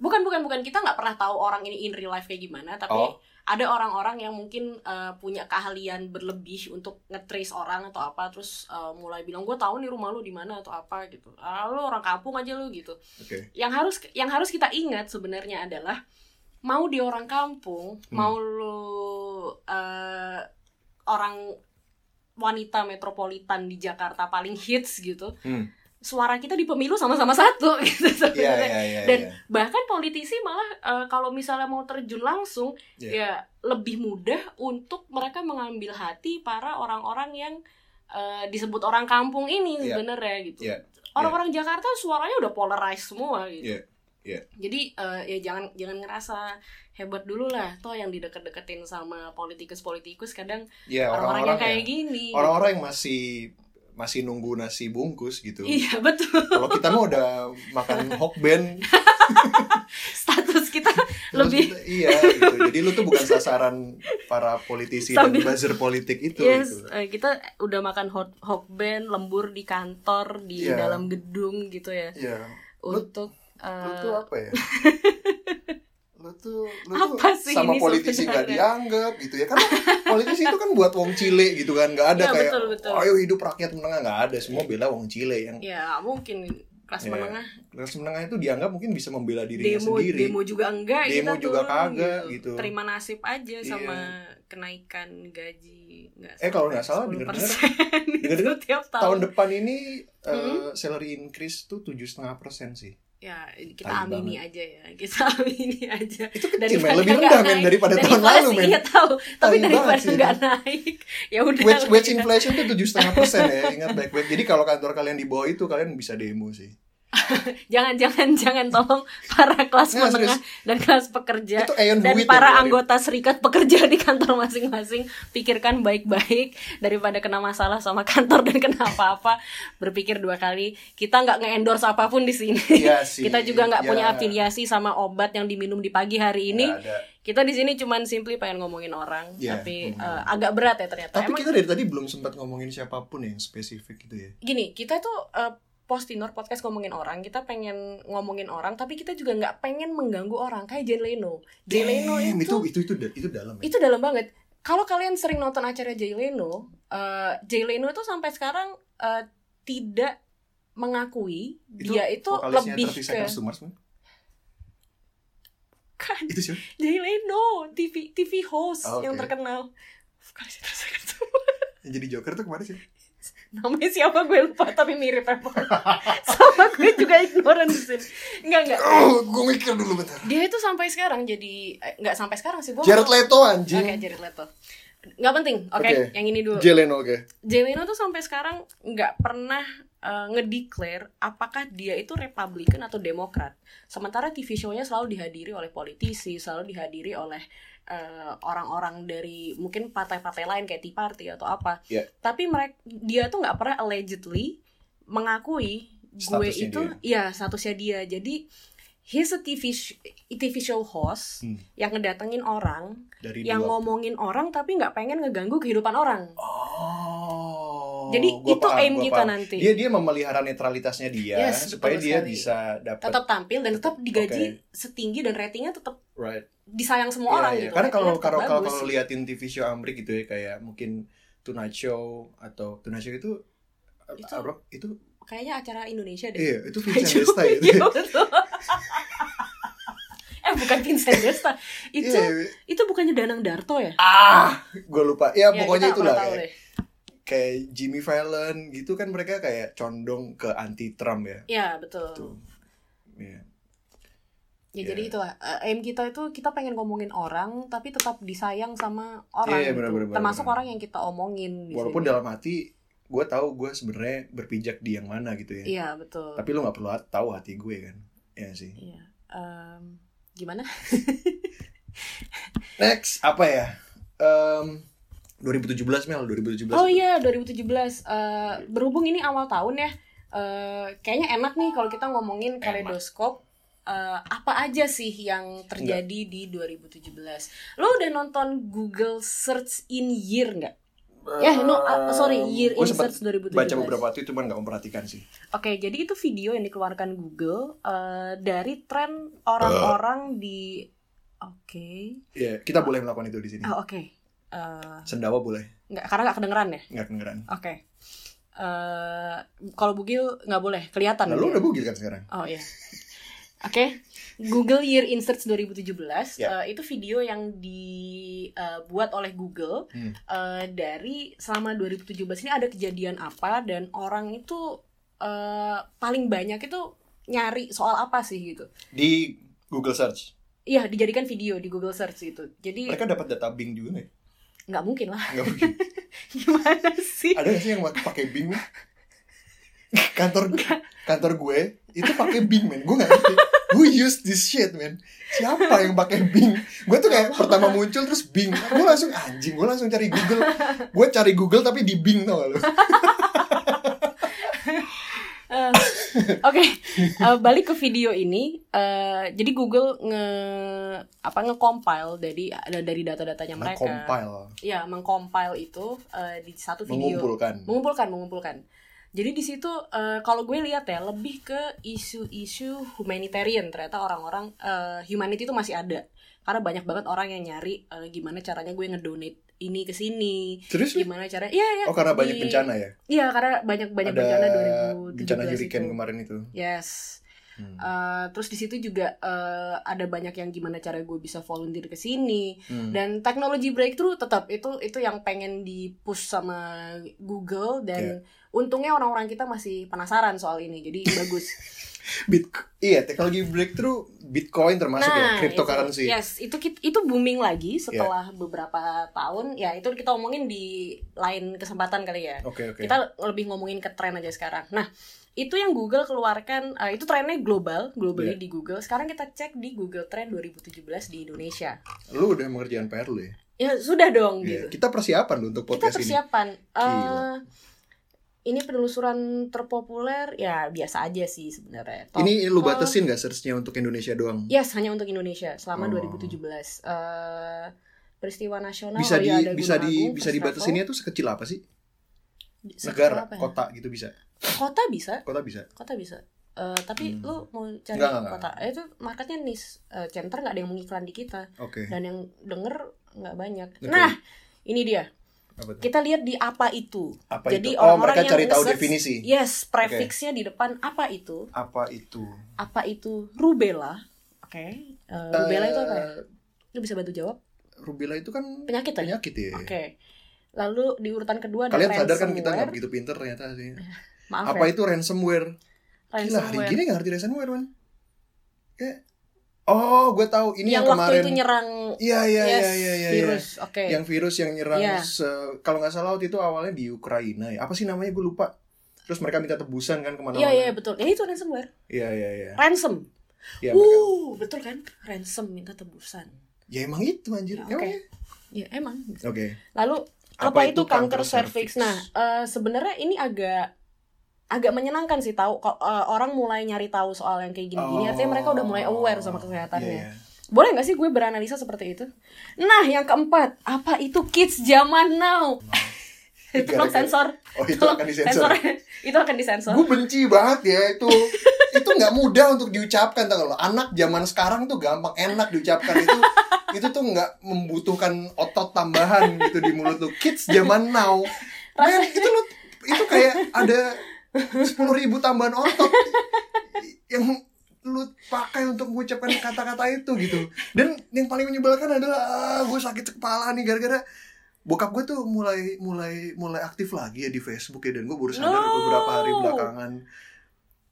Bukan bukan bukan kita nggak pernah tahu orang ini in real life kayak gimana, tapi Oh. ada orang-orang yang mungkin uh, punya keahlian berlebih untuk nge-trace orang atau apa, terus uh, mulai bilang gue tahu nih rumah lu di mana atau apa gitu. Ah, lu orang kampung aja lu gitu. Oke. Yang harus yang harus kita ingat sebenarnya adalah mau di orang kampung, Hmm. mau lu uh, orang wanita metropolitan di Jakarta paling hits gitu Hmm. suara kita di pemilu sama-sama satu [LAUGHS] gitu Iya, sebenarnya. iya, iya. Dan iya. bahkan politisi malah eh, kalau misalnya mau terjun langsung Iya. ya lebih mudah untuk mereka mengambil hati para orang-orang yang eh, disebut orang kampung ini Iya. sebenarnya gitu. Iya. Orang-orang Jakarta suaranya udah polarized semua gitu. Iya. Iya. Jadi eh, ya jangan jangan ngerasa hebat dulu lah. Toh yang dideket-deketin sama politikus-politikus kadang Iya, orang-orang yang kayak yang- gini. orang-orang yang masih masih nunggu nasi bungkus gitu. Iya betul. Kalau kita mah udah makan hokben [LAUGHS] Status kita lebih kita- iya gitu. Jadi lu tuh bukan sasaran para politisi Sambil- dan buzzer politik itu Yes, gitu. eh, kita udah makan hot hokben, lembur di kantor, di Iya. dalam gedung gitu ya. Iya. Lu- Untuk Lu eh, tuh apa ya? [LAUGHS] lu tuh lu Apa tuh sih sama politisi sebenarnya? dianggap gitu ya karena politisi itu kan buat wong cile gitu kan nggak ada Iya, kayak betul, betul. "Oh, ayo hidup rakyat menengah nggak ada semua bela wong cile yang ya mungkin kelas Ya, menengah kelas menengah itu dianggap mungkin bisa membela dirinya demo sendiri demo juga enggak Demo kita juga turun, kagak, gitu. terima nasib aja Iya. sama kenaikan gaji nggak Eh, kalau nggak salah, sampai dengar-dengar- 10% dengar-dengar itu [LAUGHS] tiap tahun, tahun depan ini eh, Mm-hmm. salary increase tuh tujuh setengah persen sih ya kita Tai amini aja ya kita [LAUGHS] amini aja. Itu kecil Daripada men lebih rendah men daripada tahun Daripada lalu men. iya tahu. Tapi banget daripada nggak itu. naik [LAUGHS] ya udah. Wage wage inflation tuh tujuh setengah persen ya ingat baik baik jadi kalau kantor kalian di bawah itu kalian bisa demo sih [LAUGHS] jangan jangan jangan tolong para kelas Nggak, menengah dan kelas pekerja dan duit para keluarin. anggota serikat pekerja di kantor masing-masing pikirkan baik-baik daripada kena masalah sama kantor dan kena apa-apa berpikir dua kali kita nggak nge-endorse apa pun di sini Iya [LAUGHS] sih. kita juga nggak Ya. punya afiliasi sama obat yang diminum di pagi hari ini Nggak ada. kita di sini cuman simply pengen ngomongin orang Iya, tapi ngomongin eh, agak berat ya ternyata tapi emang kita dari tadi belum sempat ngomongin siapa pun yang spesifik gitu ya gini kita tuh eh, Postinor podcast ngomongin orang kita pengen ngomongin orang tapi kita juga nggak pengen mengganggu orang. Kayak Jay Leno. Jay Leno itu itu itu itu, itu dalam ya? Itu dalam banget. Kalau kalian sering nonton acara Jay Leno eh, Jay Leno itu sampai sekarang eh, tidak mengakui dia itu lebih 30 ke kan itu siapa? Jay Leno TV TV host Oh, yang oke. terkenal. Vokalisnya 30 Seconds to Mars. yang jadi Joker tuh ke mana sih [LAUGHS] namanya siapa? Gue lupa tapi mirip emang [LAUGHS] sama gue juga ignoran di sini. Enggak enggak. Oh gue mikir dulu bentar. Dia itu sampai sekarang jadi eh, nggak sampai sekarang sih gue Jared Leto oke anjing Jared Leto nggak penting oke Oke. yang ini dulu Jeleno oke Jay Leno tuh sampai sekarang nggak pernah eh, ngedeclare apakah dia itu Republikan atau Demokrat. Sementara TV show-nya selalu dihadiri oleh politisi, selalu dihadiri oleh eh, orang-orang dari mungkin partai-partai lain kayak Tea Party atau apa. Iya. Tapi mereka dia tuh nggak pernah allegedly mengakui gue Statusnya itu ya statusnya dia. Jadi he's a TV sh- TV show host Hmm. yang ngedatengin orang, dari yang dua ngomongin orang tapi nggak pengen ngeganggu kehidupan orang. oh Jadi gua itu aim gua kita nanti. dia dia memelihara netralitasnya dia Yes, supaya dia sekali. bisa dapat tetap tampil dan tetap digaji Oke. setinggi dan ratingnya tetap right disayang semua Iya, orang iya. gitu. Karena kalau kalau kalau kalau liatin TV show Amrik gitu ya kayak mungkin Tonight Show atau Tonight Show itu Itu- apa itu kayaknya acara Indonesia deh. iya itu [LAUGHS] Vincent Desta gitu iya, ya. betul. [LAUGHS] eh bukan Vincent Desta. Itu Iya, itu bukannya Danang Darto ya? ah gue lupa ya, Ya, pokoknya itulah kayak, deh. kayak Jimmy Fallon gitu kan mereka kayak condong ke anti Trump ya Ya, betul. tuh Iya. Ya Iya. jadi itulah eh, aim kita itu kita pengen ngomongin orang tapi tetap disayang sama orang Iya, gitu. benar, benar, benar, Termasuk benar. orang yang kita omongin walaupun sini. dalam hati gue tahu gue sebenarnya berpijak di yang mana gitu ya Iya, betul. tapi lo nggak perlu tahu hati gue kan ya sih Iya. Em, gimana? [LAUGHS] next apa ya Em, 2017 Mel 2017 Oh iya 2017 Eh, berhubung ini awal tahun ya eh, kayaknya enak nih kalau kita ngomongin kaleidoskop Eh, apa aja sih yang terjadi di 2017 lo udah nonton Google Search in Year nggak? Ya, no, uh, sorry, year in search 2017. baca beberapa itu cuman nggak memperhatikan sih Oke, jadi itu video yang dikeluarkan Google eh, dari tren orang-orang di Oke. ya kita boleh melakukan itu di sini Oh, oke. Eh, sendawa boleh nggak karena nggak kedengeran ya? nggak kedengeran Oke. Eh kalau bugil nggak boleh kelihatan. nah, gitu lu ya? udah bugil kan sekarang Oh iya. Oke. Google Year in Search 2017 Ya. eh, itu video yang dibuat oleh Google Hmm. eh, dari selama 2017 ini ada kejadian apa dan orang itu eh, paling banyak itu nyari soal apa sih gitu. di Google Search Iya, dijadikan video di Google Search itu. Jadi mereka dapat data Bing juga nggak ya? nggak mungkin lah. nggak mungkin [LAUGHS] Gimana sih? ada nggak sih yang pakai Bing kantor kantor gue itu pakai Bing men gue nggak ngerti who use this shit men siapa yang pakai Bing gue tuh kayak pertama muncul terus Bing gue langsung anjing gue langsung cari Google gue cari Google tapi di Bing tau gak lu Eh, Oke, eh, balik ke video ini. eh, jadi Google nge apa nge-compile dari dari data-datanya mereka. compile Ya, meng-compile itu eh, di satu video. mengumpulkan Mengumpulkan, mengumpulkan. Jadi di situ eh, kalau gue lihat ya lebih ke isu-isu humanitarian ternyata orang-orang eh, humanity itu masih ada. Karena banyak banget orang yang nyari eh, gimana caranya gue ngedonate ini ke sini, Serius gimana cara Iya, ya. Oh karena banyak Di- bencana ya? Iya, karena banyak banyak Ada bencana 2017 bencana itu. hurricane kemarin itu. Yes. Hmm. Eh, terus di situ juga eh, ada banyak yang gimana cara gue bisa volunteer ke sini Hmm. dan teknologi breakthrough tetap itu itu yang pengen di push sama Google dan untungnya orang-orang kita masih penasaran soal ini jadi [LAUGHS] bagus. Bit iya teknologi breakthrough Bitcoin termasuk ya cryptocurrency. Itu, yes, itu itu booming lagi setelah beberapa tahun. Ya, itu kita omongin di lain kesempatan kali ya. Oke oke. Kita lebih ngomongin ke tren aja sekarang. Nah, itu yang Google keluarkan eh, itu trennya global, globally Iya. di Google. Sekarang kita cek di Google Trend 2017 di Indonesia. Lu udah mengerjakan PR lu ya? Ya, sudah dong Iya. gitu. Kita persiapan untuk Kita podcast ini. persiapan. Gila. Ini penelusuran terpopuler ya biasa aja sih sebenarnya. Ini lu batasin gak searchnya untuk Indonesia doang? Yes, hanya untuk Indonesia selama Oh. 2017. Eh peristiwa nasional Bisa oh di iya, ada bisa di Agung, bisa dibatasinnya tuh sekecil apa sih? level. Negara, Apa ya? kota gitu bisa. Kota bisa, Kota bisa. kota bisa. Eh tapi Hmm. lu mau cari Enggak, enggak, kota, eh, itu marketnya nis, eh, center nggak ada yang mengiklan di kita Oke. dan yang denger nggak banyak. Oke. Nah, ini dia. Kita lihat di apa itu. Apa Jadi itu? Oh, orang-orang mereka yang cari tahu definisi. Yes, prefixnya di depan apa itu? Apa itu? Apa itu rubella? Oke. Eh, rubella itu apa ya? Eh, Lu bisa bantu jawab? Rubella itu kan Penyakit ya? penyakit ya. Oke. Lalu di urutan kedua ada Kalian sadar kan kita ransomware. nggak begitu pinter ternyata sih. [LAUGHS] Maaf Apa ya. itu ransomware? Gila, hari ransomware. gini gak ngerti ransomware, man. Kayak, oh, gue tahu ini yang, yang, waktu kemarin. itu nyerang Iya, iya, yes, iya, iya, iya. virus. Oke. Yang virus yang nyerang, Iya. se- kalau nggak salah waktu itu awalnya di Ukraina ya. Apa sih namanya? Gue lupa. Terus mereka minta tebusan kan ke mana-mana. Iya iya betul. Ini itu ransomware. Iya, iya, iya. Ransom. Iya, mereka- Uh, betul kan? Ransom minta tebusan. Ya emang itu anjir. Ya, Emang oke. ya? Ya emang. Oke. Lalu Apa apa, itu kanker kanker cervix? Nah, eh, sebenarnya ini agak agak menyenangkan sih tahu eh, orang mulai nyari tahu soal yang kayak gini-gini. Artinya mereka udah mulai aware sama kesehatannya. iya. Boleh nggak sih gue beranalisa seperti itu? Nah, yang keempat, apa itu kids zaman now? [LAUGHS] [LAUGHS] Tolong Gara-gara- sensor. Oh, itu Tolong akan disensor. sensor. [LAUGHS] itu akan disensor. Gue benci banget ya itu. itu nggak mudah untuk diucapkan tau lo. Anak zaman sekarang tuh gampang enak diucapkan itu. itu tuh nggak membutuhkan otot tambahan gitu di mulut lu. Kids zaman now. Men, itu lu itu kayak ada sepuluh ribu tambahan otot yang lu pakai untuk mengucapkan kata-kata itu gitu. Dan yang paling menyebalkan adalah ah, gue sakit kepala nih gara-gara bokap gue tuh mulai mulai mulai aktif lagi ya di Facebook ya dan gue baru sadar No. beberapa hari belakangan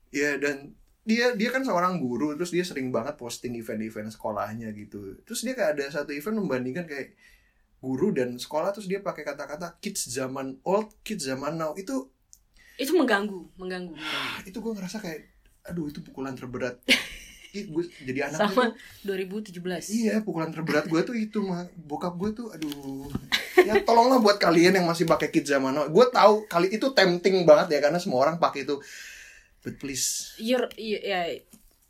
ya dan dia dia kan seorang guru terus dia sering banget posting event-event sekolahnya gitu terus dia kayak ada satu event membandingkan kayak guru dan sekolah terus dia pakai kata-kata kids zaman old kids zaman now itu Itu mengganggu, mengganggu. ah, itu gue ngerasa kayak aduh itu pukulan terberat [LAUGHS] Ih, gue jadi anak Sama itu 2017. Iya, pukulan terberat gue tuh itu mah bokap gue tuh, aduh. Ya tolonglah buat kalian yang masih pakai kit zaman now. Gue tahu kali itu tempting banget ya karena semua orang pakai itu. But please, You're, ya,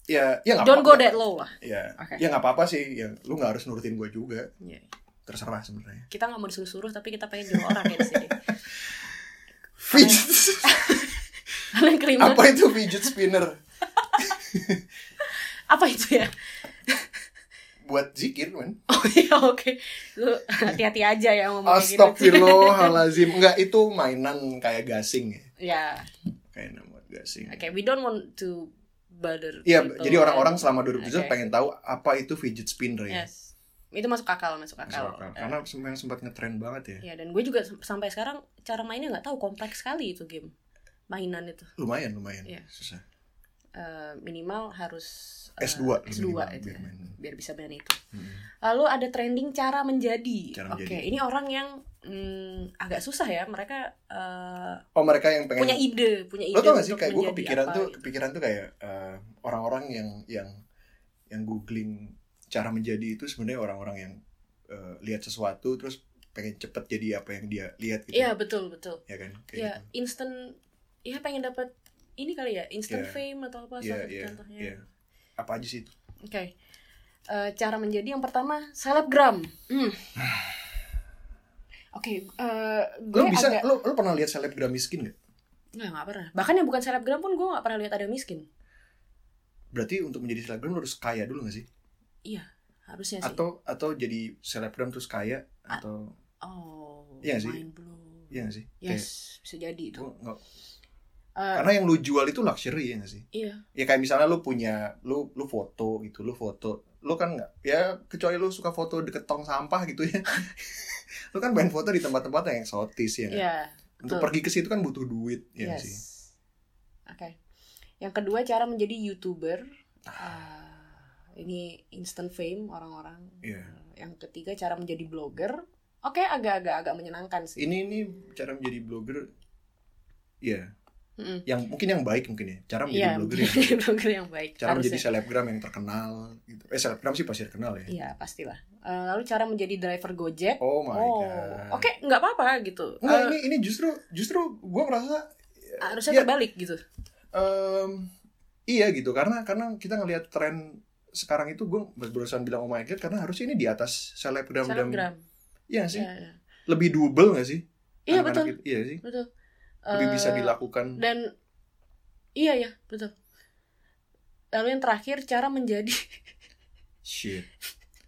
ya, ya nggak don't go apa-apa. that low lah. Ya, Oke. ya nggak apa-apa sih. Ya, lu nggak harus nurutin gue juga. Ya. Terserah sebenarnya. Kita nggak mau disuruh-suruh, tapi kita pengen jual orang ya di sini. [LAUGHS] Fidget, [LAUGHS] kelima, apa itu fidget spinner? [LAUGHS] apa itu ya? Buat zikir, man. [LAUGHS] Oh iya oke, lu hati-hati aja ya ngomong gitu. Astagfirullahalazim. Enggak, itu mainan kayak gasing ya. Ya, Kayak nama gasing. oke, we don't want to bother. Iya, jadi orang-orang kan? selama 2017 Oke. pengen tahu apa itu fidget spinner ya. Yes, itu masuk akal, masuk Masuk akal. akal. Karena sempat sempat ngetren banget ya. Ya dan gue juga sampai sekarang cara mainnya nggak tahu kompleks sekali itu game mainan itu Lumayan, lumayan. Iya. Susah. Eh, minimal harus eh, S2 S2 minimal, itu biar ya, main. biar bisa main itu. Hmm. Lalu ada trending cara menjadi. Cara Oke, menjadi. ini orang yang mm, agak susah ya. Mereka eh, Oh, mereka yang pengen punya ide, punya ide Lo tau gak sih kayak gue kepikiran apa tuh gitu. kepikiran tuh kayak eh, orang-orang yang yang yang googling cara menjadi itu sebenarnya orang-orang yang eh, lihat sesuatu terus pengen cepet jadi apa yang dia lihat gitu. Iya betul betul. Ya kan? Kayak Ya gitu. instant, ya pengen dapat ini kali ya instant Iya. fame atau apa Iya, salah satu iya, contohnya. iya. Apa aja sih itu? Oke. Eh, cara menjadi yang pertama selebgram. Hmm. Oke, eh, gue Lo bisa agak lo lo pernah lihat selebgram miskin gak? nggak nggak pernah bahkan yang bukan selebgram pun gue nggak pernah lihat ada yang miskin Berarti untuk menjadi selebgram lu harus kaya dulu gak sih? Harusnya sih Atau atau jadi selebgram terus kaya atau oh Iya sih. mind blown. iya gak sih? yes bisa jadi Kayak, itu gua nggak- Eh, karena yang lu jual itu luxury ya gak sih? iya Ya kayak misalnya lu punya lu lu foto gitu, lu foto. Lu kan nggak ya kecuali lu suka foto deket tong sampah gitu ya. [LAUGHS] lu kan main foto di tempat-tempat yang eksotis ya. nggak? iya Untuk betul. pergi ke situ kan butuh duit ya yes sih. oke yang kedua cara menjadi youtuber Ah, ini instant fame orang-orang Iya. yang ketiga cara menjadi blogger oke agak-agak agak menyenangkan sih Ini ini cara menjadi blogger ya Mm-mm. yang mungkin yang baik mungkin ya. Cara menjadi Iya, blogger yang [LAUGHS] menjadi blogger yang baik. cara menjadi harusnya. selebgram yang terkenal gitu. Eh selebgram sih pasti terkenal ya. Iya, pastilah. Eh, lalu cara menjadi driver Gojek. Oh my oh, god. oke, nggak apa-apa gitu. Enggak, Eh, ini ini justru justru gue ngerasa harusnya ya, terbalik gitu. em, iya gitu karena karena kita ngelihat tren sekarang itu gue berusaha bilang oh my god karena harusnya ini di atas selebgram dan Selebgram. iya sih Iya, iya. lebih double nggak sih Iya, betul. itu? iya sih Betul. lebih Eh, bisa dilakukan Dan iya ya, betul. Lalu yang terakhir cara menjadi [LAUGHS] shit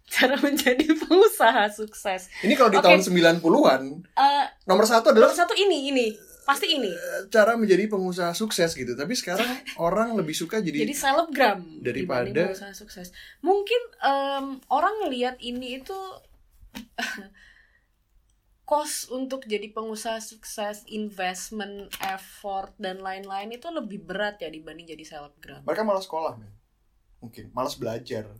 cara menjadi pengusaha sukses. ini kalau di Oke. tahun 90-an Eh, nomor satu adalah nomor satu ini ini pasti ini. eh, cara menjadi pengusaha sukses gitu tapi sekarang [LAUGHS] orang lebih suka jadi, Jadi selebgram Daripada- pengusaha sukses. Mungkin em, orang ngelihat ini itu [LAUGHS] cost untuk jadi pengusaha sukses, investment, effort dan lain-lain itu lebih berat ya dibanding jadi selebgram. mereka malas sekolah men mungkin malas belajar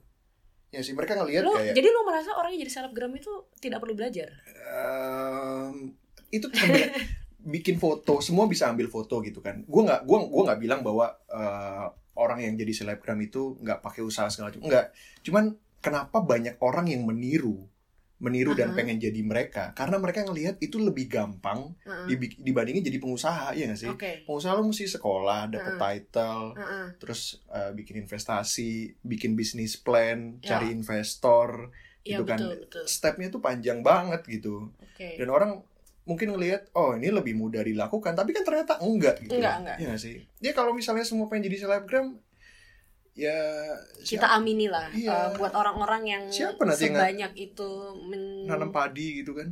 ya sih mereka ngelihat kayak jadi lu merasa orang yang jadi selebgram itu tidak perlu belajar? Ehm, itu [LAUGHS] bikin foto semua bisa ambil foto gitu kan gue nggak gua gua nggak bilang bahwa eh, orang yang jadi selebgram itu nggak pakai usaha segala macam nggak cuman kenapa banyak orang yang meniru meniru dan Aha. pengen jadi mereka karena mereka ngelihat itu lebih gampang Heeh. dibik- dibandingin jadi pengusaha ya nggak sih Oke. pengusaha lo mesti sekolah dapet Heeh. title Heeh. terus eh, bikin investasi bikin bisnis plan Ya. cari investor Iya gitu kan betul betul. stepnya tuh panjang banget gitu Oke. dan orang mungkin ngelihat oh ini lebih mudah dilakukan tapi kan ternyata enggak gitu Enggak, enggak. ya sih ya kalau misalnya semua pengen jadi selebgram ya Kita amini lah Iya. eh, buat orang-orang yang Siapa nanti yang sebanyak itu men- nanam padi gitu kan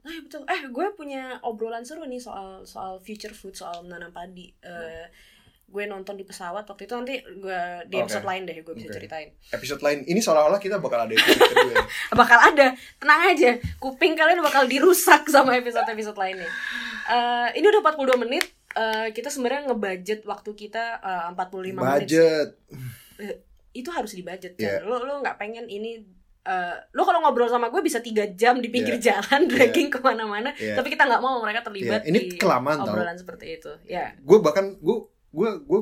Ah betul. Eh gue punya obrolan seru nih soal soal future food soal menanam padi. Eh gue nonton di pesawat waktu itu nanti gue di episode lain deh gue bisa Oke. ceritain. episode lain ini seolah-olah kita bakal ada episode kedua ya. [LAUGHS] Bakal ada, tenang aja. Kuping kalian bakal dirusak sama episode-episode lainnya. Eh ini udah 42 menit. Eh kita sebenarnya ngebudget waktu kita eh, 45 menit. budget Itu harus dibudget Iya. kan. Lo lo nggak pengen ini eh lo kalau ngobrol sama gue bisa tiga jam di pinggir jalan dragging ke mana-mana Iya. tapi kita nggak mau mereka terlibat Iya, ini di kelamaan tau obrolan seperti itu ya gue bahkan gue gue gue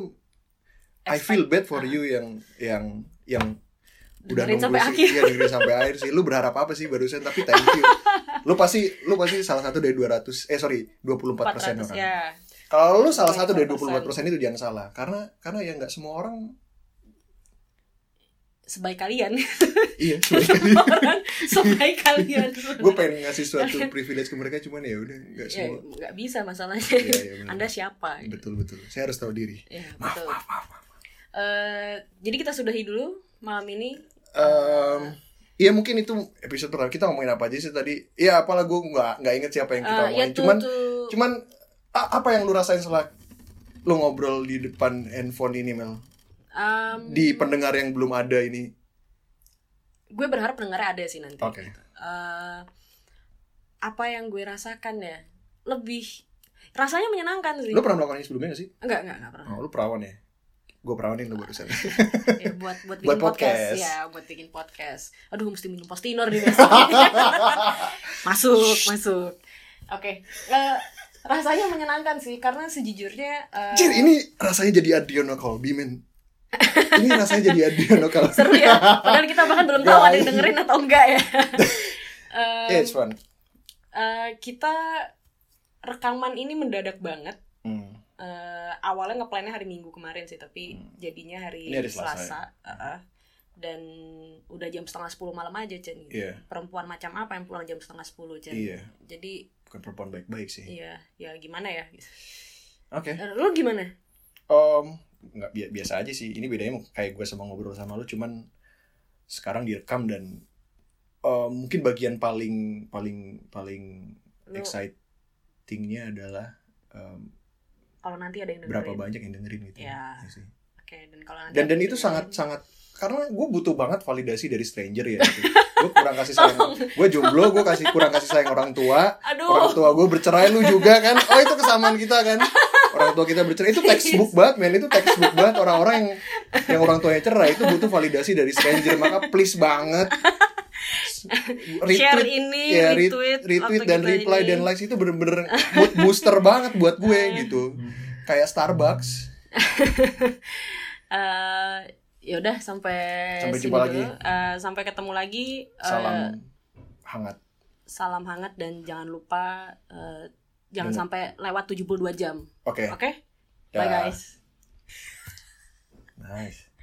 I feel bad for Ah. you yang yang yang udah Dengerin nunggu sampai sih, akhir. iya, dengerin sampai [LAUGHS] akhir sih. Lu berharap apa sih barusan? Tapi thank you. Lu pasti lu pasti salah satu dari 200 eh sorry 24 persen 400 orang. ya Kalau lu salah satu dari 24%. 24 persen itu jangan salah. Karena karena ya nggak semua orang sebaik kalian iya. [LAUGHS] sebaik Semua orang sebaik kalian [LAUGHS] gue pengen ngasih suatu privilege ke mereka cuman ya udah nggak ya semua. nggak bisa masalahnya Iya, iya, benar. anda siapa Betul betul. Saya harus tahu diri. ya Maaf betul maaf maaf. maaf. Eh, jadi kita sudahi dulu malam ini Em, Iya mungkin itu episode pertama kita ngomongin apa aja sih tadi. Iya apalah gue nggak nggak inget siapa yang kita Eh, ya tuh, Cuman tuh cuman apa yang lu rasain setelah lu ngobrol di depan handphone ini Mel um, di pendengar yang belum ada ini. Gue berharap pendengarnya ada sih nanti. Oke. Eh, apa yang gue rasakan ya? Lebih rasanya menyenangkan sih. Lu pernah melakukan ini sebelumnya gak sih? Enggak enggak enggak pernah. Oh, lu perawan ya? Gue perawanin lu barusan. [LAUGHS] Ya, buat buat bikin Buat podcast. podcast. ya buat bikin podcast. Aduh mesti minum postinor nih [LAUGHS] masuk masuk. Oke Eh, rasanya menyenangkan sih karena sejujurnya eh, Jir ini rasanya jadi Adriano Colby men ini rasanya jadi Adriano [LAUGHS] Colby seru ya padahal kita bahkan belum tahu ada yang dengerin atau enggak ya [LAUGHS] Em, yeah, it's fun eh, kita rekaman ini mendadak banget Hmm. Eh, awalnya ngeplannya hari Minggu kemarin sih tapi Hmm. jadinya hari, Ini hari Selasa, ya? Selasa uh-uh. dan udah jam setengah sepuluh malam aja Chen Iya. perempuan macam apa yang pulang jam setengah sepuluh Chen Iya. jadi bukan perempuan baik-baik sih iya ya gimana ya oke Eh, Lu gimana? Om, nggak bi- biasa aja sih. Ini bedanya kayak gue sama ngobrol sama lu, cuman sekarang direkam dan em, mungkin bagian paling paling paling Lu excitingnya adalah em, kalau nanti ada yang dengerin. berapa banyak yang dengerin gitu. Ya. Ya sih. Oke, dan kalau nanti Dan dan itu dengerin- sangat sangat karena gue butuh banget validasi dari stranger ya. [LAUGHS] Gitu. gue kurang kasih sayang. Gue jomblo, gue kasih kurang kasih sayang orang tua. Aduh. Orang tua gue bercerai, lu juga kan? Oh itu kesamaan kita kan? [LAUGHS] Orang tua kita bercerai itu textbook banget, men. Itu textbook banget orang-orang yang yang orang tuanya cerai itu butuh validasi dari stranger. Maka please banget Share retweet ini, ya, re- retweet, retweet dan kita reply ini. dan likes itu bener-bener mood booster banget buat gue gitu. Kayak Starbucks. [LAUGHS] Eh, ya udah sampai Sampai jumpa lagi. Eh, sampai ketemu lagi. Eh, Salam hangat. salam hangat dan jangan lupa eh, jangan sampai lewat 72 jam. Oke. Oke? Bye Dah. guys. Nice.